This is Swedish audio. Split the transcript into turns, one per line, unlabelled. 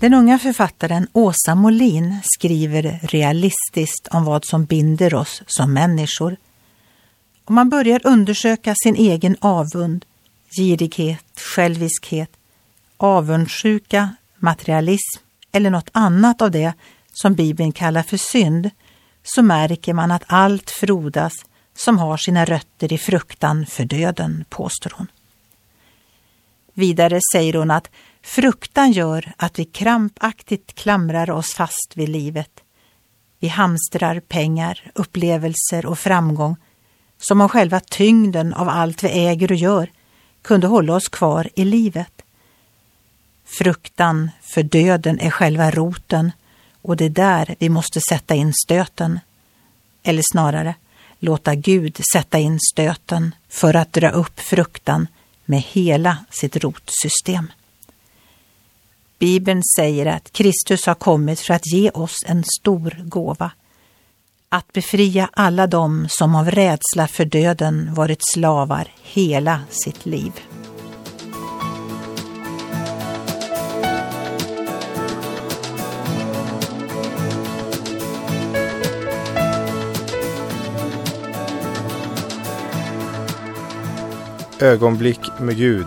Den unga författaren Åsa Molin skriver realistiskt om vad som binder oss som människor. Om man börjar undersöka sin egen avund, girighet, själviskhet, avundsjuka, materialism eller något annat av det som Bibeln kallar för synd, så märker man att allt frodas som har sina rötter i fruktan för döden, påstår hon. Vidare säger hon att fruktan gör att vi krampaktigt klamrar oss fast vid livet. Vi hamstrar pengar, upplevelser och framgång som om själva tyngden av allt vi äger och gör kunde hålla oss kvar i livet. Fruktan för döden är själva roten och det är där vi måste sätta in stöten. Eller snarare, låta Gud sätta in stöten för att dra upp fruktan med hela sitt rotsystem. Bibeln säger att Kristus har kommit för att ge oss en stor gåva. Att befria alla dem som av rädsla för döden varit slavar hela sitt liv.
Ögonblick med Gud